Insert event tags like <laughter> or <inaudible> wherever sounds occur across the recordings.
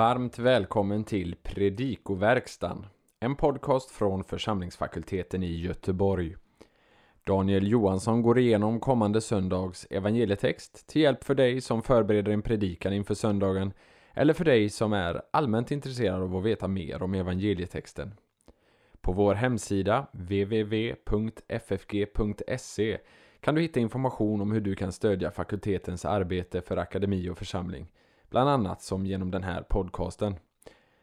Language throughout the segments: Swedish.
Varmt välkommen till Predikoverkstan, en podcast från församlingsfakulteten i Göteborg. Daniel Johansson går igenom kommande söndags evangelietext till hjälp för dig som förbereder en predikan inför söndagen eller för dig som är allmänt intresserad av att veta mer om evangelietexten. På vår hemsida www.ffg.se kan du hitta information om hur du kan stödja fakultetens arbete för akademi och församling bland annat som genom den här podcasten.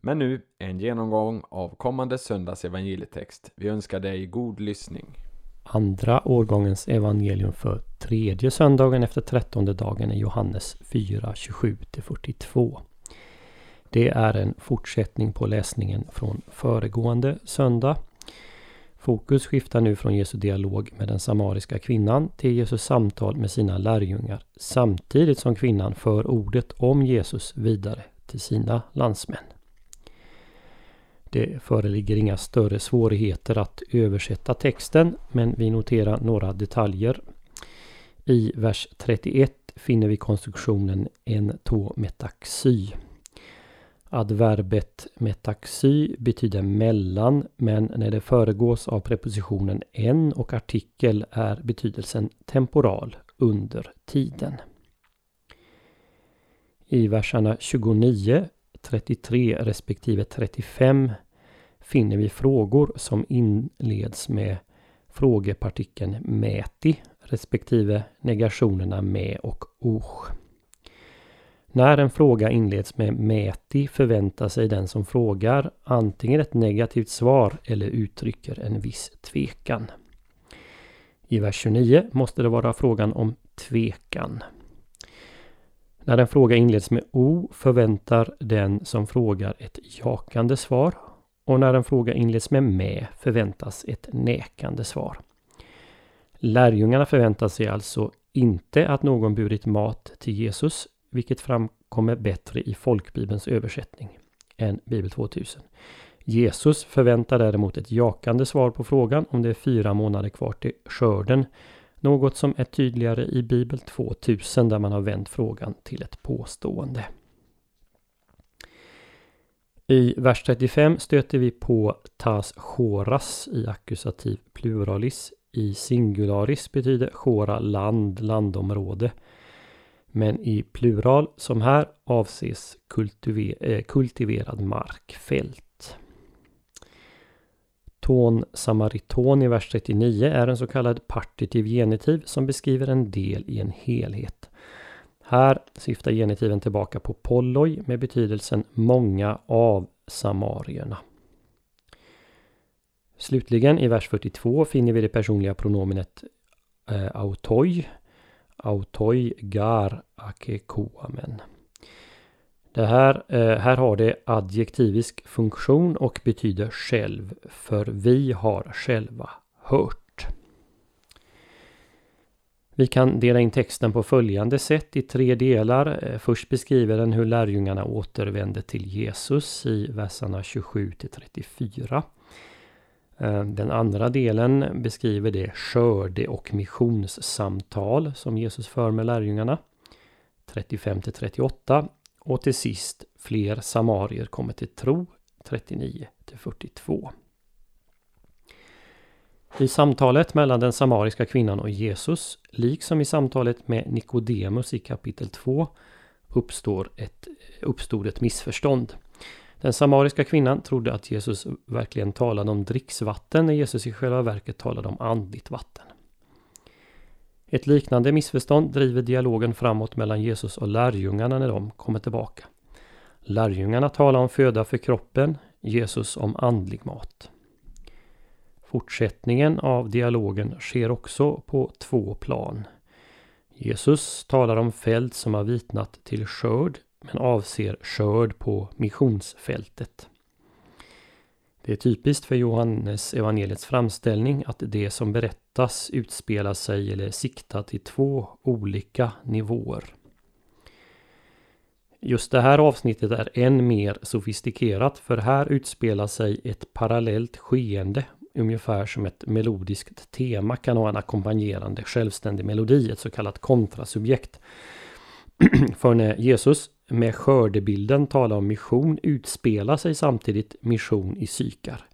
Men nu en genomgång av kommande söndags evangelietext. Vi önskar dig god lyssning. Andra årgångens evangelium för tredje söndagen efter trettonde dagen är Johannes 4, 27-42. Det är en fortsättning på läsningen från föregående söndag. Fokus skiftar nu från Jesu dialog med den samariska kvinnan till Jesus samtal med sina lärjungar samtidigt som kvinnan för ordet om Jesus vidare till sina landsmän. Det föreligger inga större svårigheter att översätta texten men vi noterar några detaljer. I vers 31 finner vi konstruktionen en tå metaxy. Adverbet metaxy betyder mellan men när det föregås av prepositionen en och artikel är betydelsen temporal, under tiden. I verserna 29, 33 respektive 35 finner vi frågor som inleds med frågepartikeln mäti respektive negationerna med och och. När en fråga inleds med mäti förväntar sig den som frågar antingen ett negativt svar eller uttrycker en viss tvekan. I vers 29 måste det vara frågan om tvekan. När en fråga inleds med O förväntar den som frågar ett jakande svar och när en fråga inleds med med förväntas ett nekande svar. Lärjungarna förväntar sig alltså inte att någon burit mat till Jesus vilket framkommer bättre i folkbibelns översättning än Bibel 2000. Jesus förväntar däremot ett jakande svar på frågan om det är fyra månader kvar till skörden. Något som är tydligare i Bibel 2000 där man har vänt frågan till ett påstående. I vers 35 stöter vi på tas choras i ackusativ pluralis. I singularis betyder chora land, landområde. Men i plural som här avses eh, kultiverad mark, fält. Ton samariton i vers 39 är en så kallad partitiv genitiv som beskriver en del i en helhet. Här syftar genitiven tillbaka på polloi med betydelsen många av samarierna. Slutligen i vers 42 finner vi det personliga pronomenet eh, autoi Autoi gar akekoamen. Det här, eh, här har det adjektivisk funktion och betyder själv. För vi har själva hört. Vi kan dela in texten på följande sätt i tre delar. Eh, först beskriver den hur lärjungarna återvände till Jesus i verserna 27 till 34. Eh, den andra delen beskriver det skörde och missionssamtal som Jesus för med lärjungarna. 35 till 38 och till sist fler samarier kommer till tro 39 till 42. I samtalet mellan den samariska kvinnan och Jesus, liksom i samtalet med Nikodemus i kapitel 2, uppstår ett, uppstod ett missförstånd. Den samariska kvinnan trodde att Jesus verkligen talade om dricksvatten när Jesus i själva verket talade om andligt vatten. Ett liknande missförstånd driver dialogen framåt mellan Jesus och lärjungarna när de kommer tillbaka. Lärjungarna talar om föda för kroppen, Jesus om andlig mat. Fortsättningen av dialogen sker också på två plan. Jesus talar om fält som har vitnat till skörd men avser skörd på missionsfältet. Det är typiskt för Johannes evangeliets framställning att det som berättas utspelar sig eller siktar till två olika nivåer. Just det här avsnittet är än mer sofistikerat för här utspelar sig ett parallellt skeende ungefär som ett melodiskt tema kan ha en ackompanjerande självständig melodi, ett så kallat kontrasubjekt. <clears throat> för när Jesus med skördebilden tala om mission utspelar sig samtidigt mission i psykar.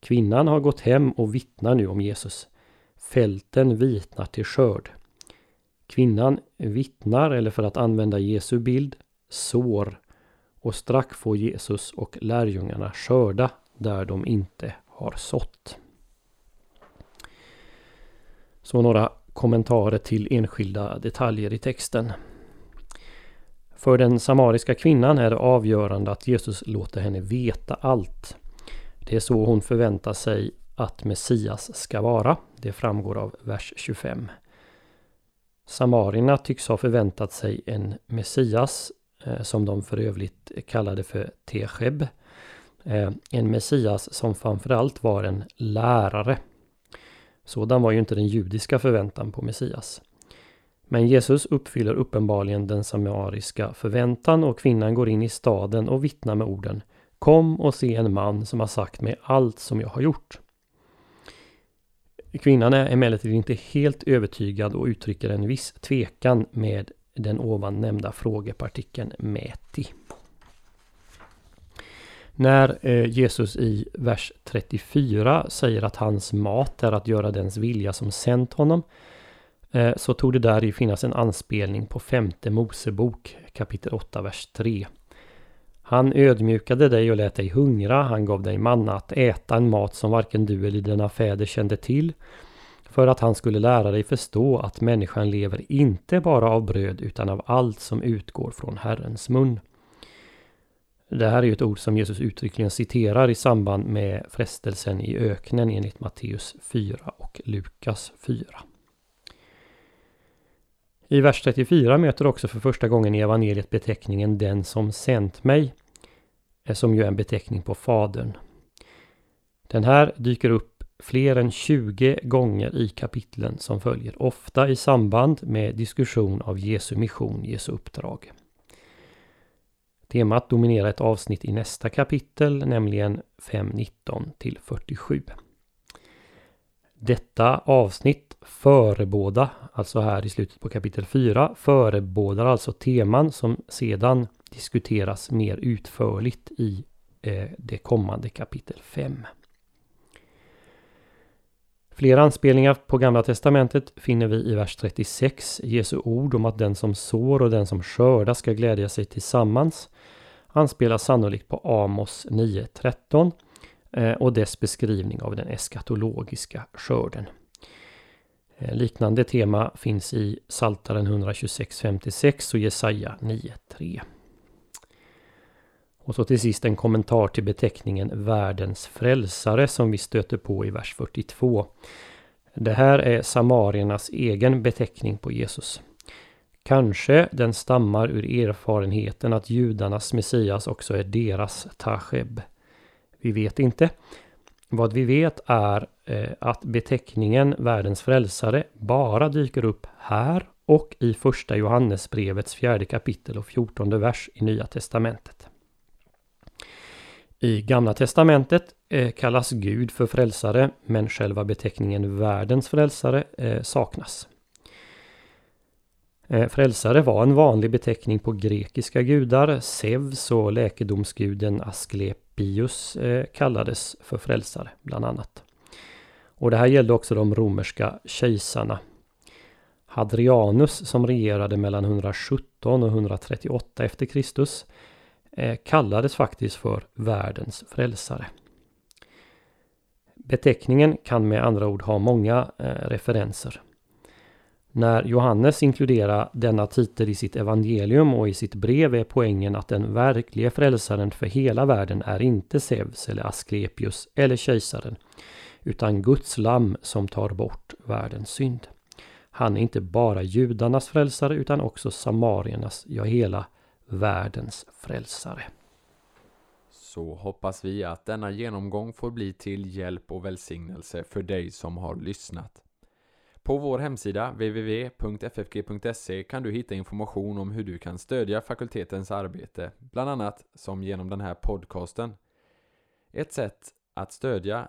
Kvinnan har gått hem och vittnar nu om Jesus. Fälten vitnar till skörd. Kvinnan vittnar, eller för att använda Jesu bild, sår. Och strax får Jesus och lärjungarna skörda där de inte har sått. Så några kommentarer till enskilda detaljer i texten. För den samariska kvinnan är det avgörande att Jesus låter henne veta allt. Det är så hon förväntar sig att Messias ska vara. Det framgår av vers 25. Samarierna tycks ha förväntat sig en Messias eh, som de för övrigt kallade för Techeb. Eh, en Messias som framförallt var en lärare. Sådan var ju inte den judiska förväntan på Messias. Men Jesus uppfyller uppenbarligen den samariska förväntan och kvinnan går in i staden och vittnar med orden Kom och se en man som har sagt mig allt som jag har gjort. Kvinnan är emellertid inte helt övertygad och uttrycker en viss tvekan med den ovan nämnda frågepartikeln mäti. När eh, Jesus i vers 34 säger att hans mat är att göra dens vilja som sänt honom Eh, så tog det där finnas en anspelning på femte Mosebok kapitel 8 vers 3. Han ödmjukade dig och lät dig hungra, han gav dig manna att äta en mat som varken du eller dina fäder kände till för att han skulle lära dig förstå att människan lever inte bara av bröd utan av allt som utgår från Herrens mun. Det här är ju ett ord som Jesus uttryckligen citerar i samband med frestelsen i öknen enligt Matteus 4 och Lukas 4. I vers 34 möter också för första gången i evangeliet beteckningen den som sänt mig, eh, som ju är en beteckning på Fadern. Den här dyker upp fler än 20 gånger i kapitlen som följer, ofta i samband med diskussion av Jesu mission, Jesu uppdrag. Temat dominerar ett avsnitt i nästa kapitel, nämligen 5.19 till 47. Detta avsnitt förebåda, alltså här i slutet på kapitel 4, förebådar alltså teman som sedan diskuteras mer utförligt i eh, det kommande kapitel 5. Flera anspelningar på Gamla Testamentet finner vi i vers 36. Jesu ord om att den som sår och den som skördar ska glädja sig tillsammans anspelar sannolikt på Amos 9.13 eh, och dess beskrivning av den eskatologiska skörden. Eh, liknande tema finns i Saltaren 126.56 och Jesaja 9.3. Och så till sist en kommentar till beteckningen världens frälsare som vi stöter på i vers 42. Det här är samariernas egen beteckning på Jesus. Kanske den stammar ur erfarenheten att judarnas Messias också är deras Tasheb. Vi vet inte. Vad vi vet är Eh, att beteckningen världens frälsare bara dyker upp här och i första Johannesbrevets fjärde kapitel och fjortonde vers i Nya Testamentet. I Gamla Testamentet eh, kallas Gud för frälsare men själva beteckningen världens frälsare eh, saknas. Frälsare var en vanlig beteckning på grekiska gudar. Zeus och läkedomsguden Asklepios kallades för frälsare bland annat. Och det här gällde också de romerska kejsarna. Hadrianus som regerade mellan 117 och 138 efter Kristus eh, kallades faktiskt för världens frälsare. Beteckningen kan med andra ord ha många eh, referenser. När Johannes inkluderar denna titel i sitt evangelium och i sitt brev är poängen att den verkliga frälsaren för hela världen är inte Zeus eller Asklepius eller kejsaren utan Guds lamm som tar bort världens synd. Han är inte bara judarnas frälsare utan också samariernas, ja hela världens frälsare. Så hoppas vi att denna genomgång får bli till hjälp och välsignelse för dig som har lyssnat. På vår hemsida www.ffg.se kan du hitta information om hur du kan stödja fakultetens arbete, bland annat som genom den här podcasten. Ett sätt att stödja